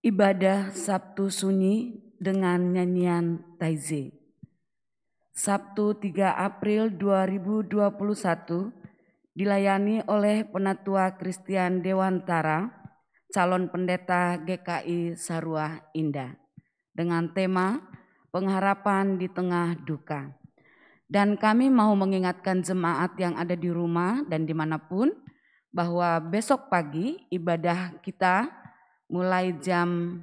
Ibadah Sabtu Sunyi dengan nyanyian Taize. Sabtu 3 April 2021 dilayani oleh Penatua Kristian Dewantara, calon pendeta GKI Sarua Indah dengan tema pengharapan di tengah duka. Dan kami mau mengingatkan jemaat yang ada di rumah dan di mana pun bahwa besok pagi ibadah kita mulai jam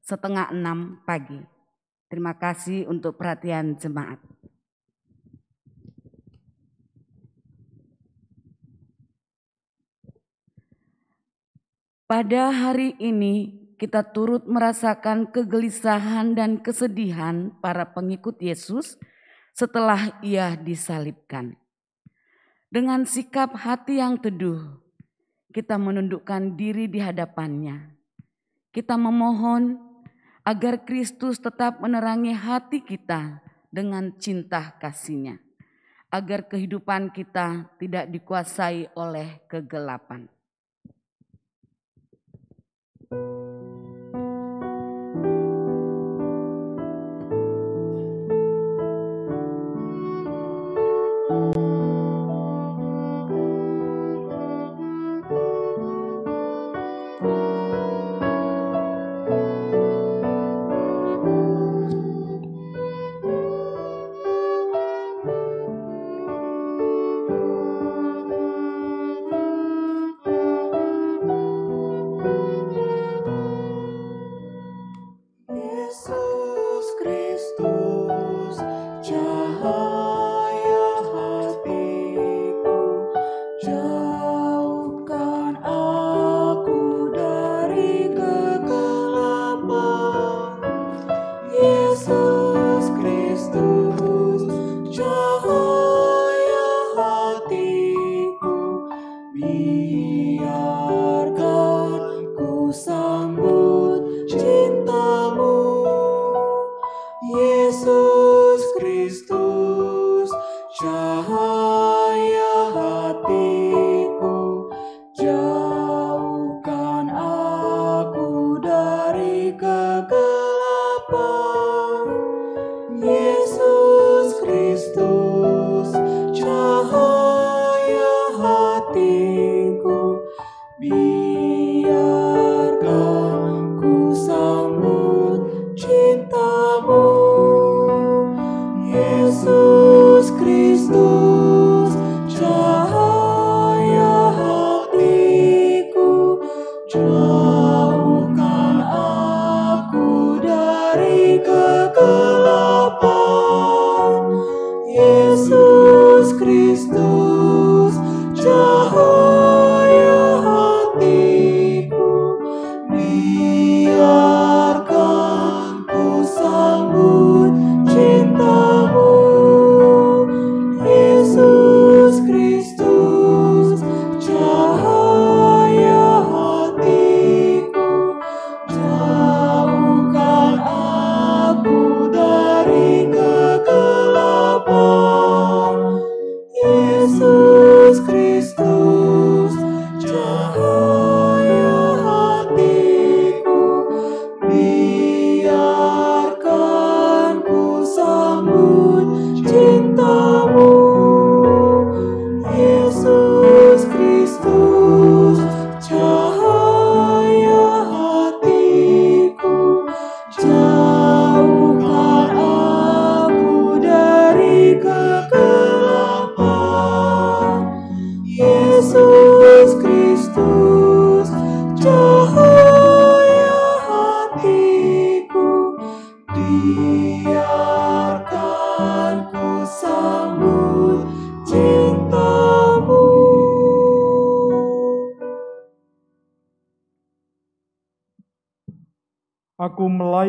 setengah enam pagi. Terima kasih untuk perhatian jemaat. Pada hari ini kita turut merasakan kegelisahan dan kesedihan para pengikut Yesus setelah ia disalibkan. Dengan sikap hati yang teduh, kita menundukkan diri di hadapannya. Kita memohon agar Kristus tetap menerangi hati kita dengan cinta kasihnya. Agar kehidupan kita tidak dikuasai oleh kegelapan. Aku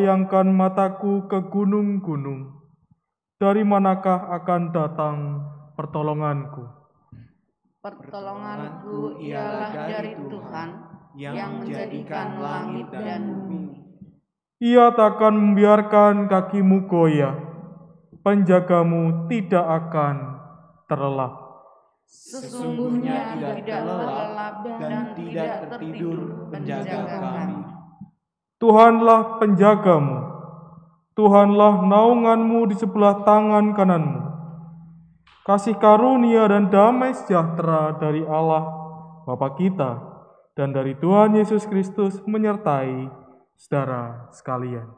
melayangkan mataku ke gunung-gunung. Dari manakah akan datang pertolonganku? Pertolonganku ialah dari Tuhan yang menjadikan langit dan bumi. Ia takkan membiarkan kakimu goyah. Penjagamu tidak akan terlelap. Sesungguhnya tidak terlelap dan tidak tertidur penjaga kami. Tuhanlah penjagamu. Tuhanlah naunganmu di sebelah tangan kananmu. Kasih karunia dan damai sejahtera dari Allah Bapa kita dan dari Tuhan Yesus Kristus menyertai saudara sekalian.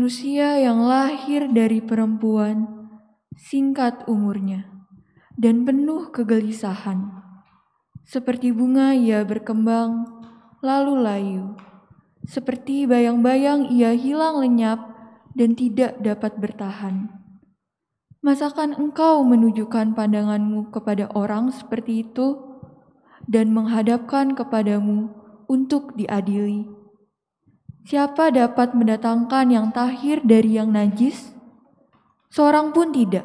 Manusia yang lahir dari perempuan singkat umurnya dan penuh kegelisahan. Seperti bunga ia berkembang, lalu layu. Seperti bayang-bayang ia hilang lenyap dan tidak dapat bertahan. Masakan engkau menunjukkan pandanganmu kepada orang seperti itu dan menghadapkan kepadamu untuk diadili? Siapa dapat mendatangkan yang tahir dari yang najis? Seorang pun tidak.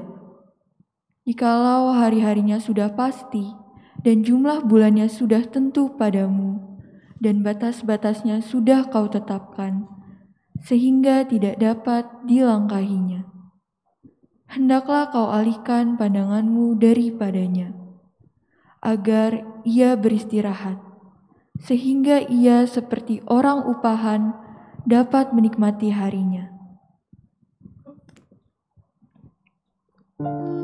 Jikalau hari-harinya sudah pasti dan jumlah bulannya sudah tentu padamu dan batas-batasnya sudah kau tetapkan, sehingga tidak dapat dilangkahinya. Hendaklah kau alihkan pandanganmu daripadanya, agar ia beristirahat, sehingga ia seperti orang upahan dapat menikmati harinya. Tinggallah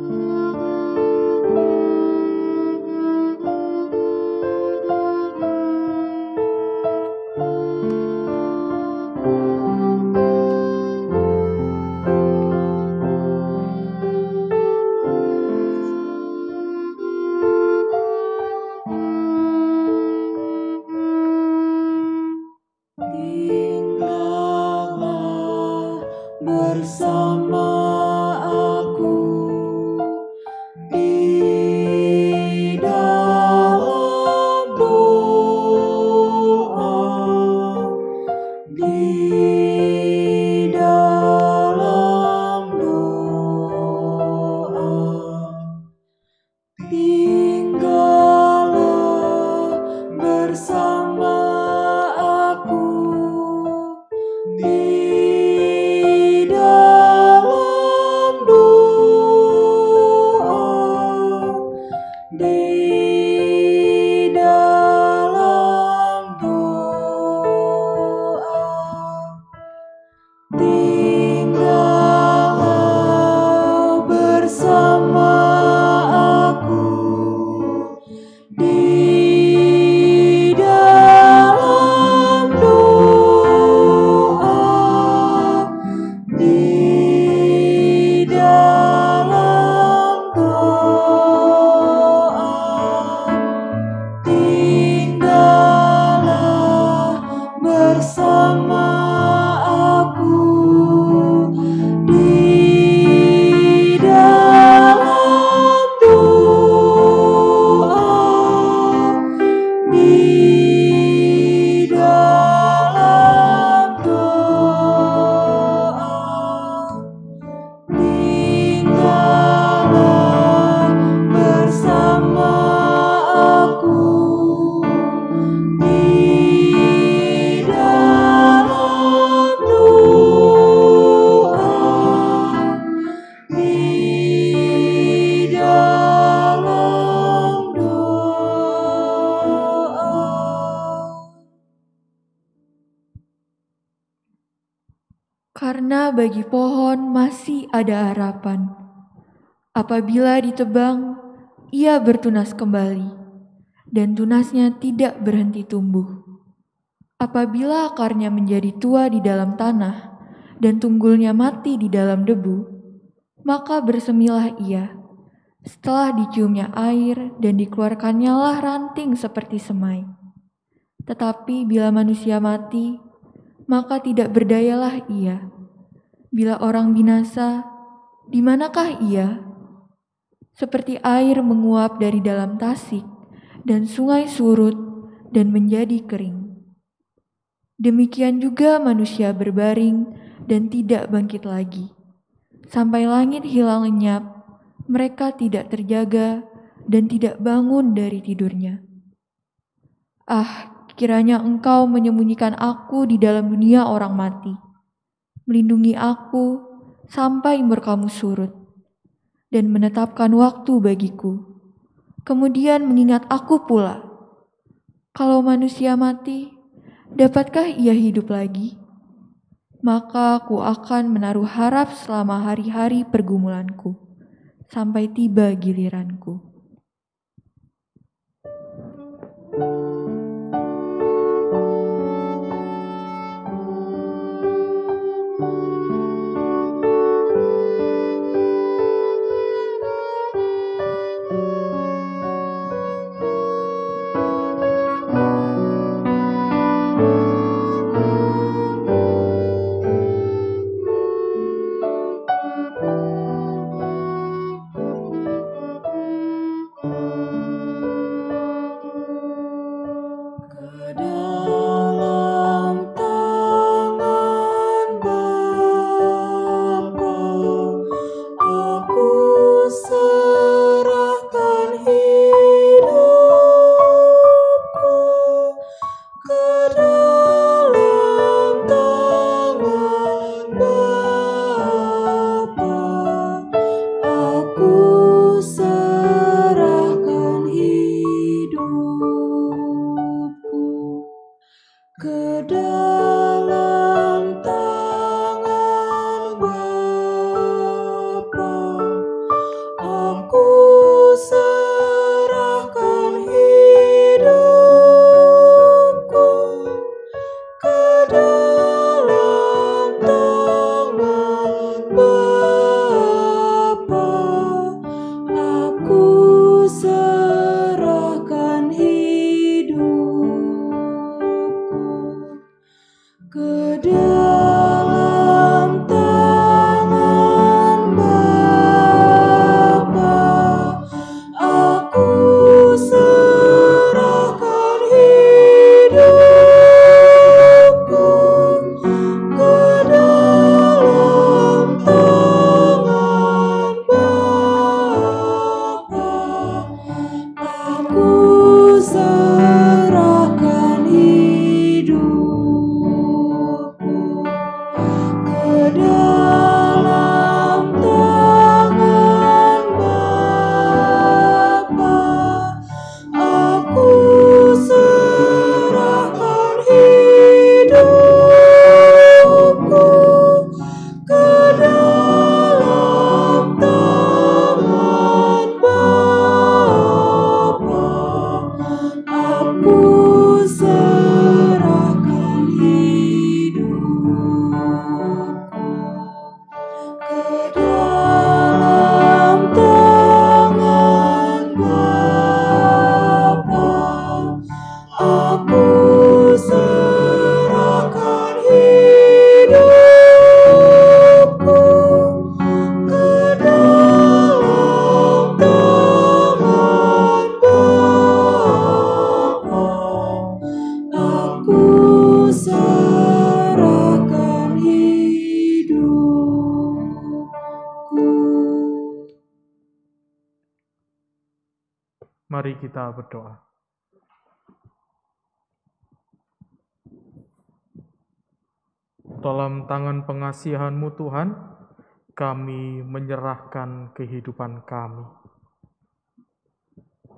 Apabila ditebang, ia bertunas kembali, dan tunasnya tidak berhenti tumbuh. Apabila akarnya menjadi tua di dalam tanah, dan tunggulnya mati di dalam debu, maka bersemilah ia, Setelah diciumnya air dan dikeluarkannya lah ranting seperti semai. Tetapi bila manusia mati, maka tidak berdayalah ia. Bila orang binasa, di manakah ia? Seperti air menguap dari dalam tasik, dan sungai surut dan menjadi kering. Demikian juga manusia berbaring dan tidak bangkit lagi. Sampai langit hilang lenyap, mereka tidak terjaga dan tidak bangun dari tidurnya. Ah, kiranya engkau menyembunyikan aku di dalam dunia orang mati, melindungi aku sampai murkamu surut, dan menetapkan waktu bagiku. Kemudian mengingat aku pula. Kalau manusia mati, dapatkah ia hidup lagi? Maka aku akan menaruh harap selama hari-hari pergumulanku, sampai tiba giliranku. Ke Dalam tangan pengasihan-Mu Tuhan, kami menyerahkan kehidupan kami.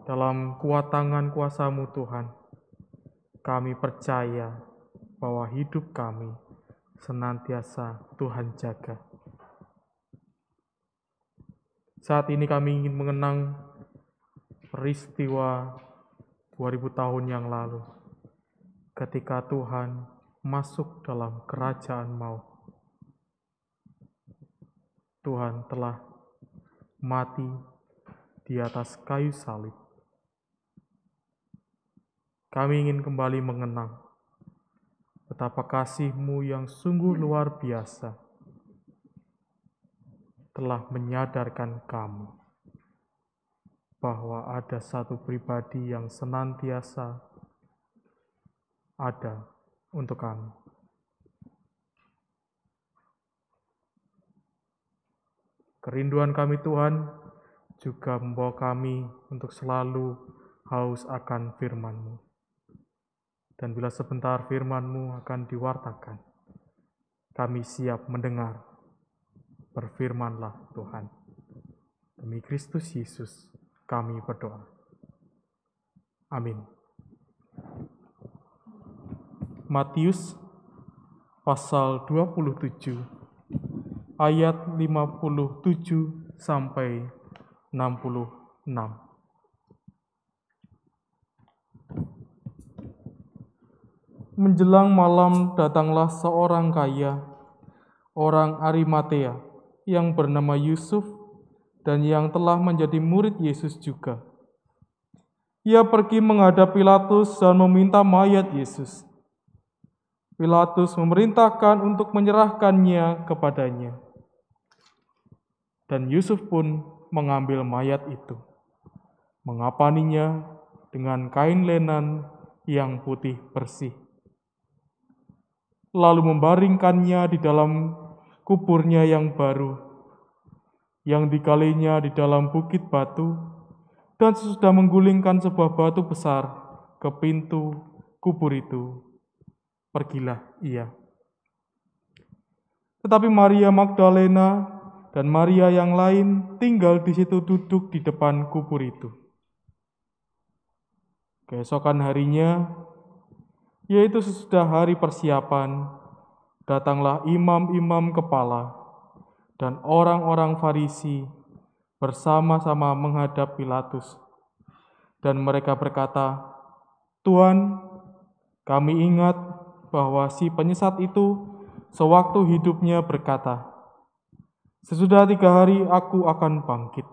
Dalam kuat tangan kuasa-Mu Tuhan, kami percaya bahwa hidup kami senantiasa Tuhan jaga. Saat ini kami ingin mengenang peristiwa 2000 tahun yang lalu ketika Tuhan masuk dalam kerajaan maut. Tuhan telah mati di atas kayu salib. Kami ingin kembali mengenang betapa kasih-Mu yang sungguh luar biasa telah menyadarkan kami bahwa ada satu pribadi yang senantiasa ada untuk kami. Kerinduan kami Tuhan juga membawa kami untuk selalu haus akan firman-Mu. Dan bila sebentar firman-Mu akan diwartakan, kami siap mendengar. Berfirmanlah Tuhan. Demi Kristus Yesus kami berdoa. Amin. Matius pasal 27 ayat 57 sampai 66. Menjelang malam datanglah seorang kaya, orang Arimatea, yang bernama Yusuf dan yang telah menjadi murid Yesus juga. Ia pergi menghadap Pilatus dan meminta mayat Yesus. Pilatus memerintahkan untuk menyerahkannya kepadanya. Dan Yusuf pun mengambil mayat itu, mengapaninya dengan kain lenan yang putih bersih lalu membaringkannya di dalam kuburnya yang baru, yang digalinya di dalam bukit batu, dan sesudah menggulingkan sebuah batu besar ke pintu kubur itu, pergilah ia. Tetapi Maria Magdalena dan Maria yang lain tinggal di situ duduk di depan kubur itu. Keesokan harinya, yaitu sesudah hari persiapan, datanglah imam-imam kepala dan orang-orang Farisi bersama-sama menghadap Pilatus. Dan mereka berkata, Tuhan, kami ingat bahwa si penyesat itu sewaktu hidupnya berkata, Sesudah tiga hari aku akan bangkit.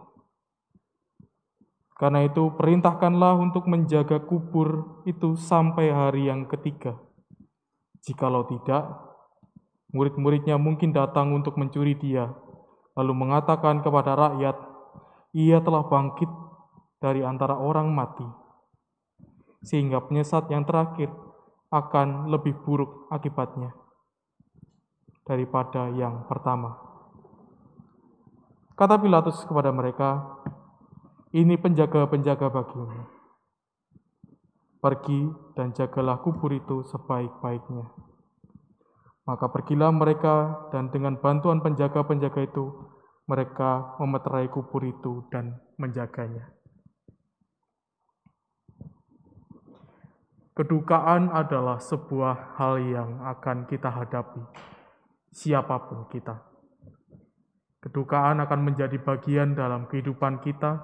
Karena itu perintahkanlah untuk menjaga kubur itu sampai hari yang ketiga. Jikalau tidak, murid-muridnya mungkin datang untuk mencuri dia, lalu mengatakan kepada rakyat, ia telah bangkit dari antara orang mati. Sehingga penyesat yang terakhir akan lebih buruk akibatnya daripada yang pertama. Kata Pilatus kepada mereka, ini penjaga-penjaga bagimu. Pergi dan jagalah kubur itu sebaik-baiknya. Maka pergilah mereka dan dengan bantuan penjaga-penjaga itu, mereka memeterai kubur itu dan menjaganya. Kedukaan adalah sebuah hal yang akan kita hadapi, siapa pun kita. Kedukaan akan menjadi bagian dalam kehidupan kita,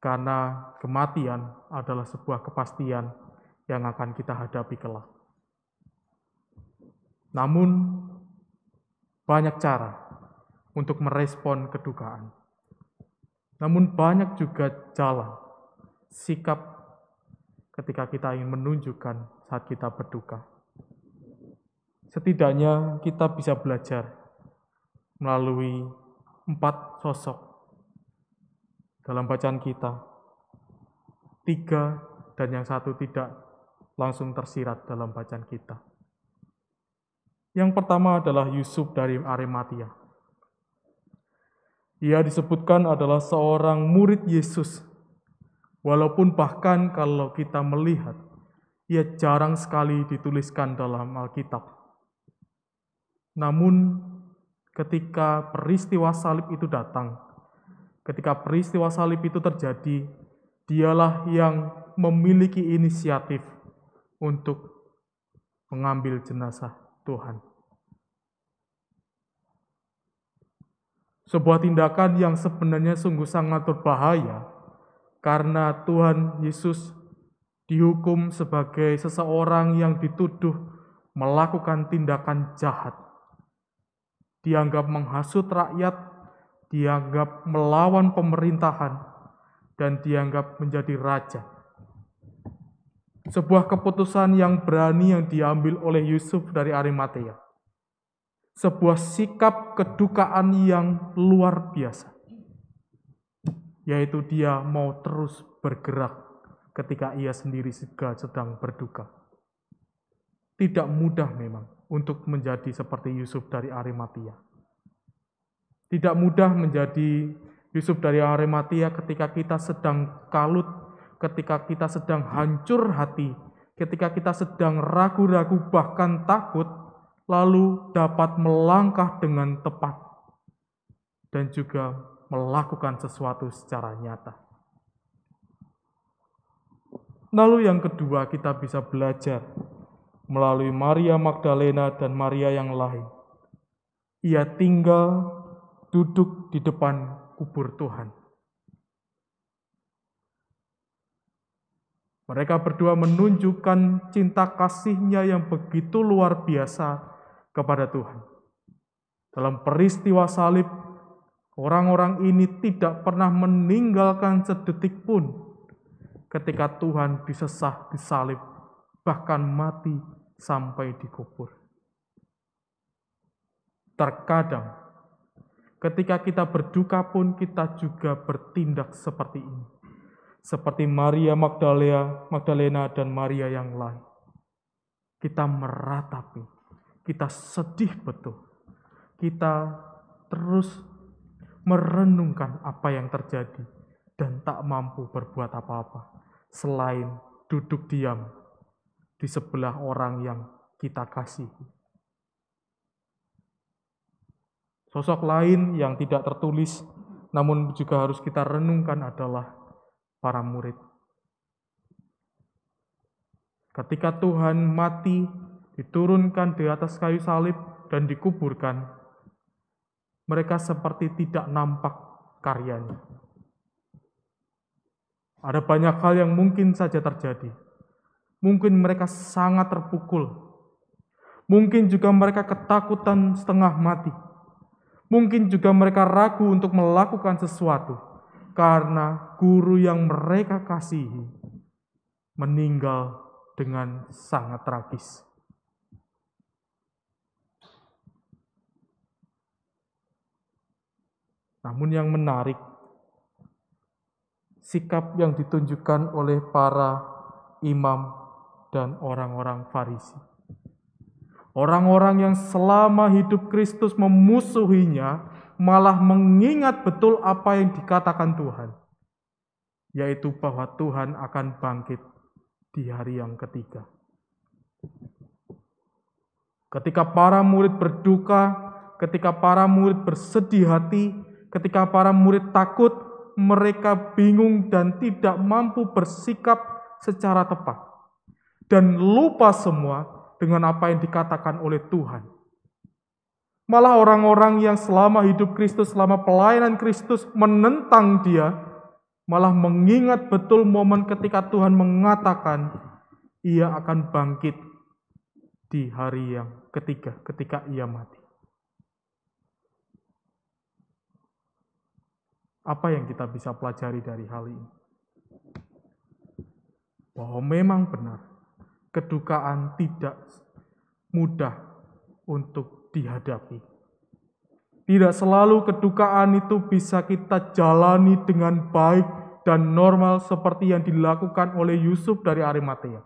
karena kematian adalah sebuah kepastian yang akan kita hadapi kelak. Namun, banyak cara untuk merespon kedukaan. Namun, banyak juga jalan, sikap ketika kita ingin menunjukkan saat kita berduka. Setidaknya kita bisa belajar melalui empat sosok dalam bacaan kita. Tiga dan yang satu tidak langsung tersirat dalam bacaan kita. Yang pertama adalah Yusuf dari Arimatia. Ia disebutkan adalah seorang murid Yesus. Walaupun bahkan kalau kita melihat, ia jarang sekali dituliskan dalam Alkitab. Namun ketika peristiwa salib itu datang, ketika peristiwa salib itu terjadi, dialah yang memiliki inisiatif untuk mengambil jenazah Tuhan. Sebuah tindakan yang sebenarnya sungguh sangat berbahaya karena Tuhan Yesus dihukum sebagai seseorang yang dituduh melakukan tindakan jahat. Dianggap menghasut rakyat dianggap melawan pemerintahan, dan dianggap menjadi raja. Sebuah keputusan yang berani yang diambil oleh Yusuf dari Arimatea. Sebuah sikap kedukaan yang luar biasa. Yaitu dia mau terus bergerak ketika ia sendiri juga sedang berduka. Tidak mudah memang untuk menjadi seperti Yusuf dari Arimatea. Tidak mudah menjadi Yusuf dari Arimatea ketika kita sedang kalut, ketika kita sedang hancur hati, ketika kita sedang ragu-ragu bahkan takut, lalu dapat melangkah dengan tepat dan juga melakukan sesuatu secara nyata. Lalu yang kedua kita bisa belajar melalui Maria Magdalena dan Maria yang lain. Ia tinggal duduk di depan kubur Tuhan. Mereka berdua menunjukkan cinta kasihnya yang begitu luar biasa kepada Tuhan. Dalam peristiwa salib, orang-orang ini tidak pernah meninggalkan sedetik pun ketika Tuhan disesah, disalib, bahkan mati sampai dikubur. Terkadang Ketika kita berduka pun kita juga bertindak seperti ini. Seperti Maria Magdalena, Magdalena dan Maria yang lain. Kita meratapi, kita sedih betul. Kita terus merenungkan apa yang terjadi dan tak mampu berbuat apa-apa selain duduk diam di sebelah orang yang kita kasihi. Sosok lain yang tidak tertulis namun juga harus kita renungkan adalah para murid. Ketika Tuhan mati, diturunkan di atas kayu salib dan dikuburkan, mereka seperti tidak nampak karyanya. Ada banyak hal yang mungkin saja terjadi. Mungkin mereka sangat terpukul. Mungkin juga mereka ketakutan setengah mati Mungkin juga mereka ragu untuk melakukan sesuatu karena guru yang mereka kasihi meninggal dengan sangat tragis. Namun yang menarik, sikap yang ditunjukkan oleh para imam dan orang-orang Farisi. Orang-orang yang selama hidup Kristus memusuhinya malah mengingat betul apa yang dikatakan Tuhan, yaitu bahwa Tuhan akan bangkit di hari yang ketiga. Ketika para murid berduka, ketika para murid bersedih hati, ketika para murid takut, mereka bingung dan tidak mampu bersikap secara tepat, dan lupa semua dengan apa yang dikatakan oleh Tuhan. Malah orang-orang yang selama hidup Kristus, selama pelayanan Kristus menentang dia, malah mengingat betul momen ketika Tuhan mengatakan ia akan bangkit di hari yang ketiga, ketika ia mati. Apa yang kita bisa pelajari dari hal ini? Bahwa memang benar, kedukaan tidak mudah untuk dihadapi. Tidak selalu kedukaan itu bisa kita jalani dengan baik dan normal seperti yang dilakukan oleh Yusuf dari Arimatea.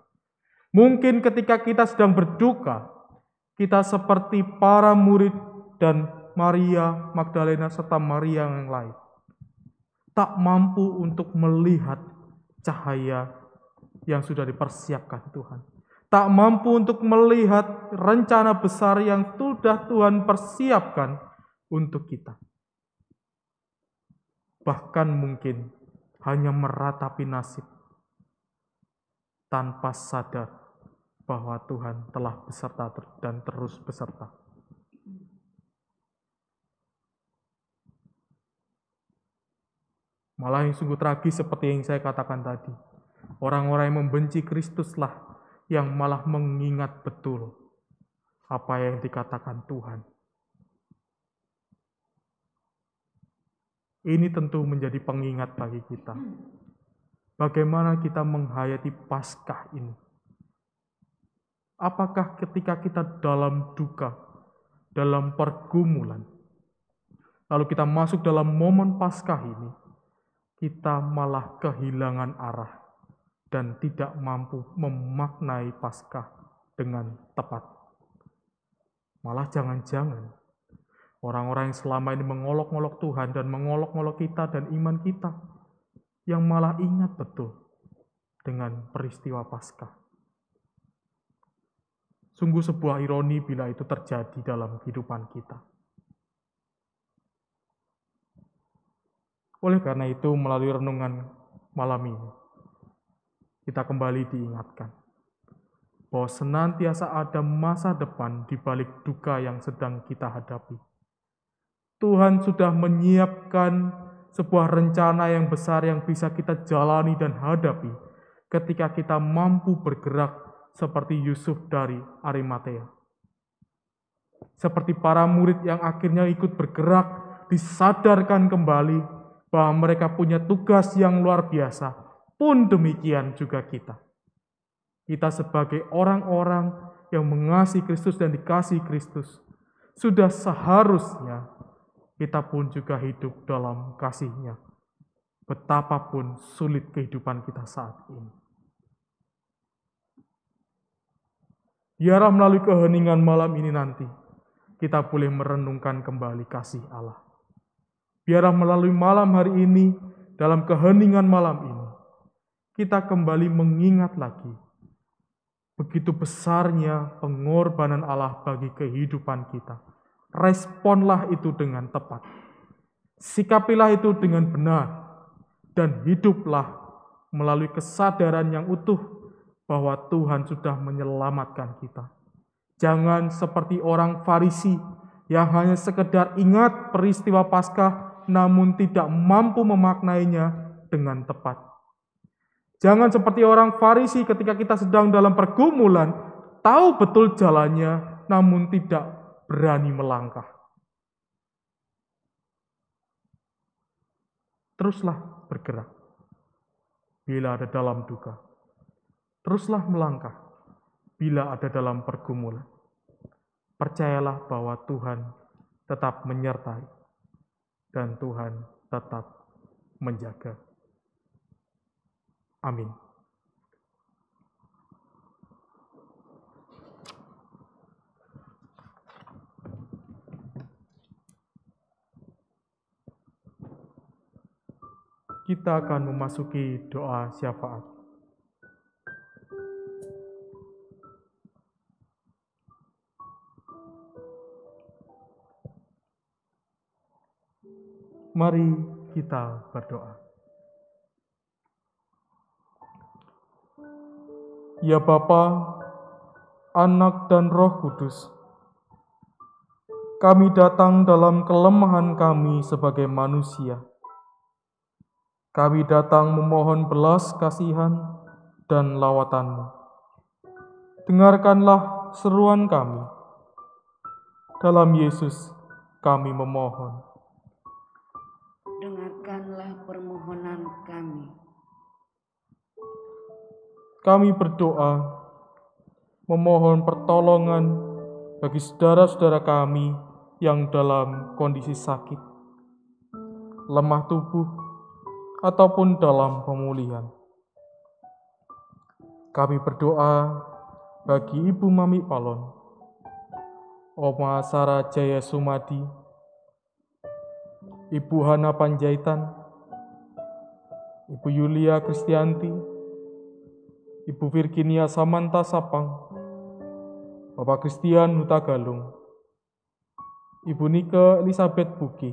Mungkin ketika kita sedang berduka, kita seperti para murid dan Maria Magdalena serta Maria yang lain. Tak mampu untuk melihat cahaya yang sudah dipersiapkan Tuhan tak mampu untuk melihat rencana besar yang sudah Tuhan persiapkan untuk kita. Bahkan mungkin hanya meratapi nasib tanpa sadar bahwa Tuhan telah beserta dan terus beserta. Malah yang sungguh tragis seperti yang saya katakan tadi. Orang-orang yang membenci Kristuslah yang malah mengingat betul apa yang dikatakan Tuhan. Ini tentu menjadi pengingat bagi kita. Bagaimana kita menghayati Paskah ini? Apakah ketika kita dalam duka, dalam pergumulan, lalu kita masuk dalam momen Paskah ini, kita malah kehilangan arah dan tidak mampu memaknai Paskah dengan tepat. Malah jangan-jangan orang-orang yang selama ini mengolok-olok Tuhan dan mengolok-olok kita dan iman kita yang malah ingat betul dengan peristiwa Paskah. Sungguh sebuah ironi bila itu terjadi dalam kehidupan kita. Oleh karena itu, melalui renungan malam ini, kita kembali diingatkan bahwa senantiasa ada masa depan di balik duka yang sedang kita hadapi. Tuhan sudah menyiapkan sebuah rencana yang besar yang bisa kita jalani dan hadapi ketika kita mampu bergerak seperti Yusuf dari Arimatea. Seperti para murid yang akhirnya ikut bergerak, disadarkan kembali bahwa mereka punya tugas yang luar biasa. Pun demikian juga kita. Kita sebagai orang-orang yang mengasihi Kristus dan dikasih Kristus, sudah seharusnya kita pun juga hidup dalam kasihnya. Betapapun sulit kehidupan kita saat ini. Biarlah melalui keheningan malam ini nanti, kita boleh merenungkan kembali kasih Allah. Biarlah melalui malam hari ini, dalam keheningan malam ini, kita kembali mengingat lagi begitu besarnya pengorbanan Allah bagi kehidupan kita responlah itu dengan tepat. Sikapilah itu dengan benar, dan hiduplah melalui kesadaran yang utuh bahwa Tuhan sudah menyelamatkan kita. Jangan seperti orang Farisi yang hanya sekedar ingat peristiwa Paskah namun tidak mampu memaknainya dengan tepat. Jangan seperti orang Farisi ketika kita sedang dalam pergumulan, tahu betul jalannya namun tidak berani melangkah. Teruslah bergerak bila ada dalam duka. Teruslah melangkah bila ada dalam pergumulan. Percayalah bahwa Tuhan tetap menyertai dan Tuhan tetap menjaga. Amin. kita akan memasuki doa syafaat. Mari kita berdoa. Ya Bapa, Anak dan Roh Kudus, kami datang dalam kelemahan kami sebagai manusia kami datang memohon belas kasihan dan lawatanmu. Dengarkanlah seruan kami. Dalam Yesus kami memohon. Kami berdoa memohon pertolongan bagi saudara-saudara kami yang dalam kondisi sakit, lemah tubuh, ataupun dalam pemulihan. Kami berdoa bagi Ibu Mami Palon, Oma Sarah Jaya Sumadi, Ibu Hana Panjaitan, Ibu Yulia Kristianti, Ibu Virginia Samanta Sapang, Bapak Christian Huta Galung, Ibu Nike Elizabeth Buki,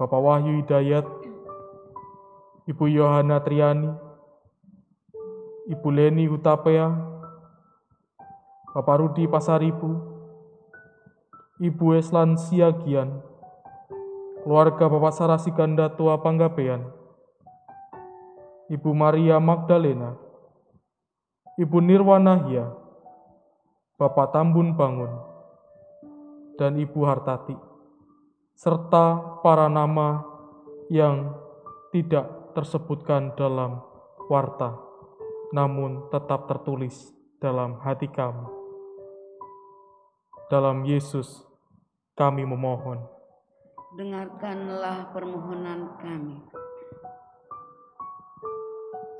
Bapak Wahyu Hidayat, Ibu Yohana Triani, Ibu Leni Hutapea, Bapak Rudi Pasaribu, Ibu Eslan Siagian, keluarga Bapak Sarasi Ganda Tua Panggapean, Ibu Maria Magdalena, Ibu Nirwana Hia, Bapak Tambun Bangun, dan Ibu Hartati, serta para nama yang tidak tersebutkan dalam warta, namun tetap tertulis dalam hati kami. Dalam Yesus, kami memohon. Dengarkanlah permohonan kami.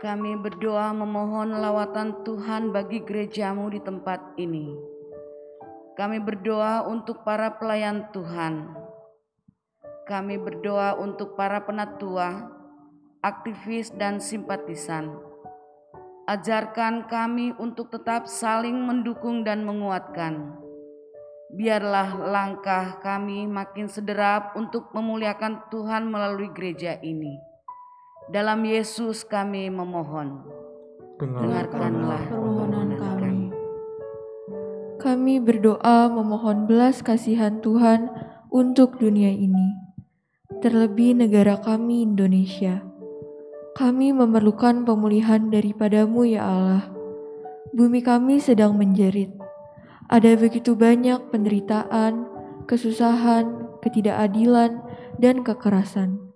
Kami berdoa memohon lawatan Tuhan bagi gerejamu di tempat ini. Kami berdoa untuk para pelayan Tuhan. Kami berdoa untuk para penatua, aktivis, dan simpatisan. Ajarkan kami untuk tetap saling mendukung dan menguatkan. Biarlah langkah kami makin sederap untuk memuliakan Tuhan melalui gereja ini. Dalam Yesus kami memohon. Dengarkanlah permohonan kami. Kami berdoa memohon belas kasihan Tuhan untuk dunia ini, terlebih negara kami Indonesia. Kami memerlukan pemulihan daripadamu ya Allah. Bumi kami sedang menjerit. Ada begitu banyak penderitaan, kesusahan, ketidakadilan, dan kekerasan.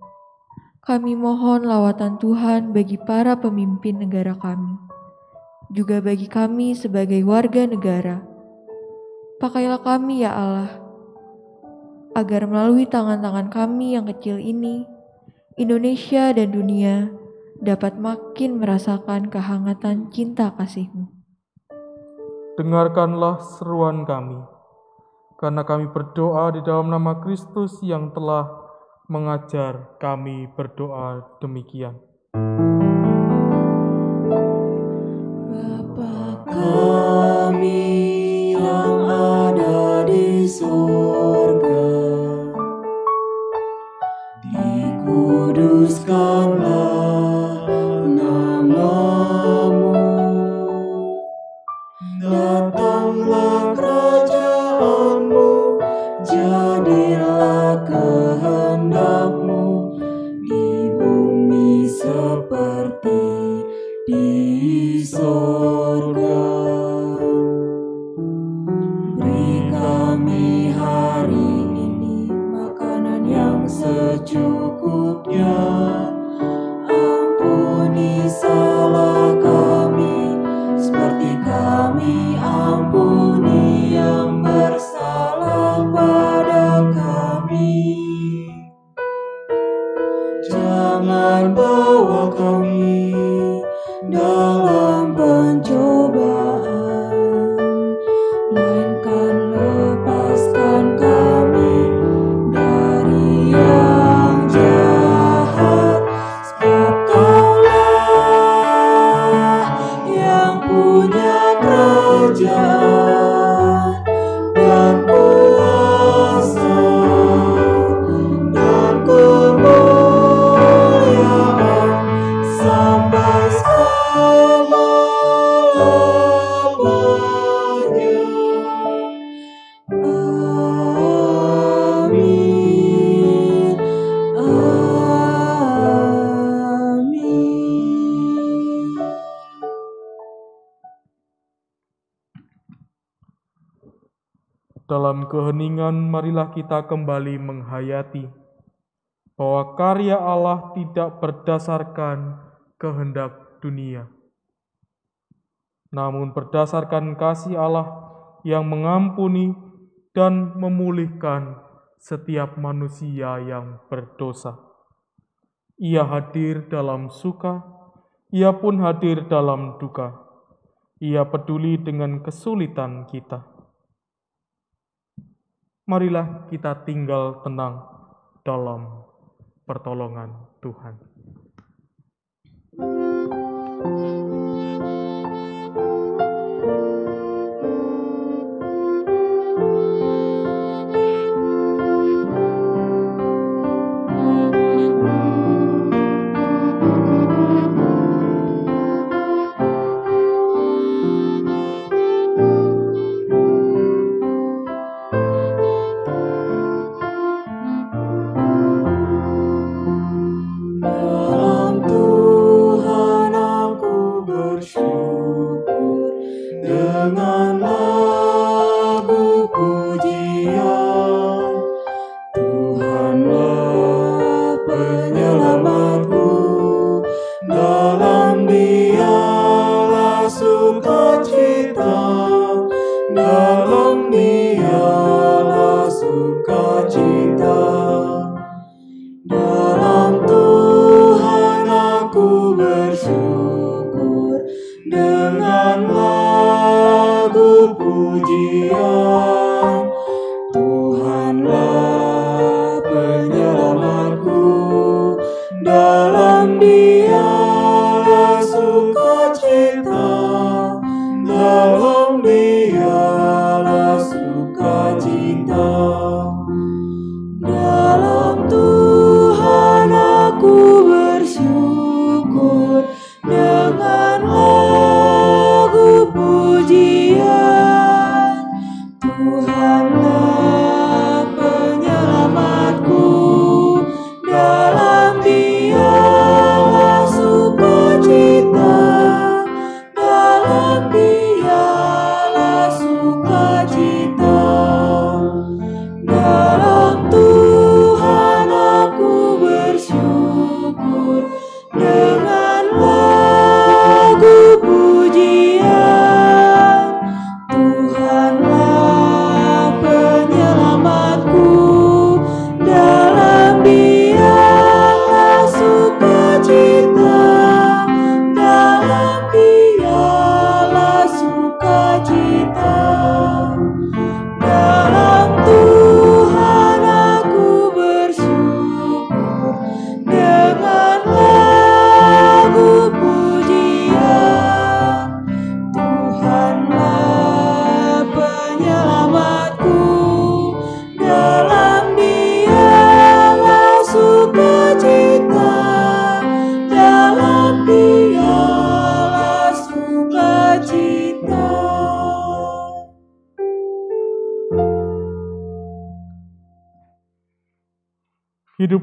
Kami mohon lawatan Tuhan bagi para pemimpin negara kami, juga bagi kami sebagai warga negara. Pakailah kami ya Allah, agar melalui tangan-tangan kami yang kecil ini, Indonesia dan dunia dapat makin merasakan kehangatan cinta kasih-Mu. Dengarkanlah seruan kami, karena kami berdoa di dalam nama Kristus yang telah mengajar kami berdoa demikian. Bapa kami yang ada di surga, dikuduskanlah secukupnya. Kita kembali menghayati bahwa karya Allah tidak berdasarkan kehendak dunia, namun berdasarkan kasih Allah yang mengampuni dan memulihkan setiap manusia yang berdosa. Ia hadir dalam suka, ia pun hadir dalam duka. Ia peduli dengan kesulitan kita. Marilah kita tinggal tenang dalam pertolongan Tuhan.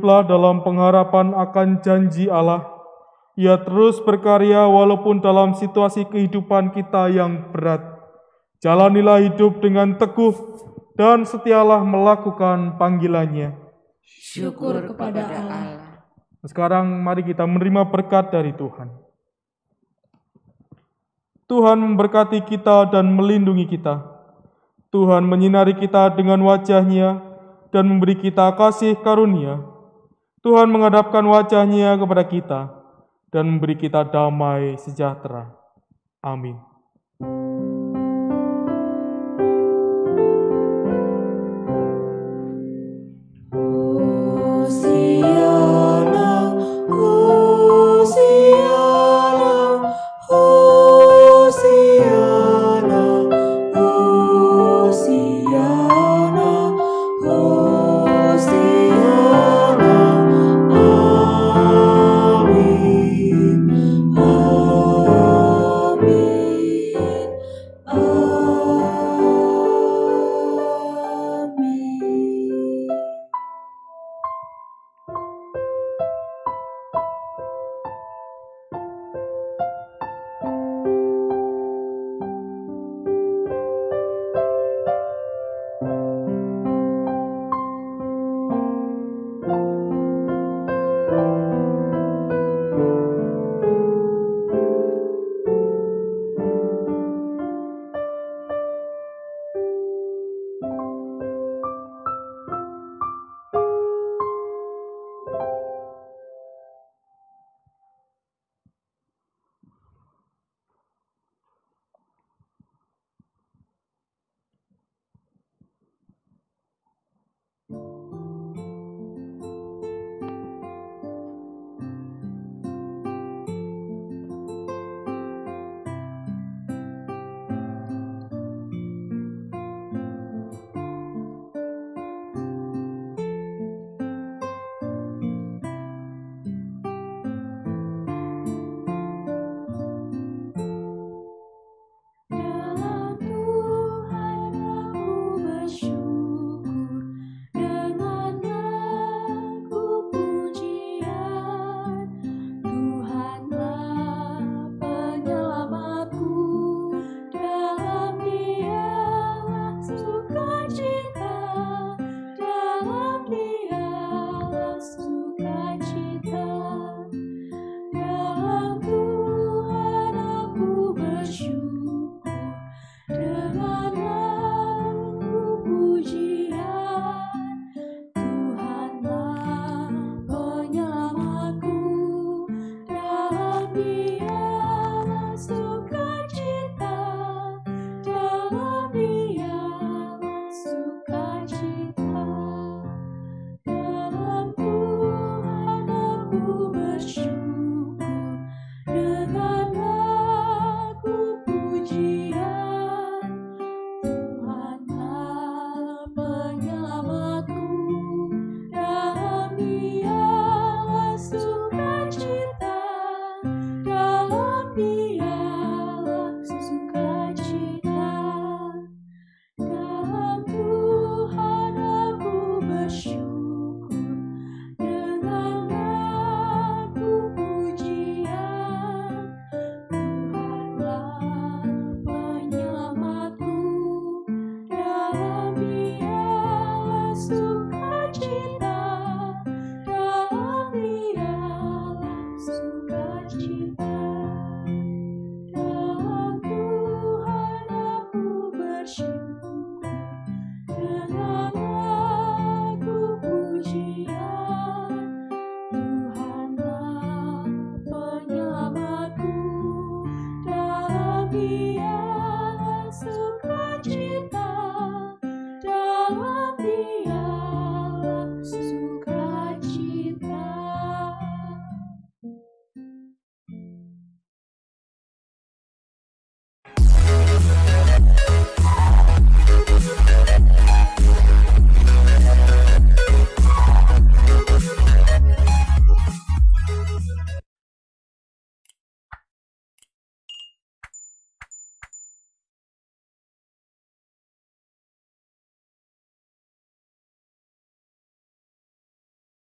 Hiduplah dalam pengharapan akan janji Allah. Ia terus berkarya walaupun dalam situasi kehidupan kita yang berat. Jalanilah hidup dengan teguh dan setialah melakukan panggilannya. Syukur kepada Allah. Sekarang mari kita menerima berkat dari Tuhan. Tuhan memberkati kita dan melindungi kita. Tuhan menyinari kita dengan wajahnya dan memberi kita kasih karunia. Tuhan menghadapkan wajahnya kepada kita dan memberi kita damai sejahtera. Amin.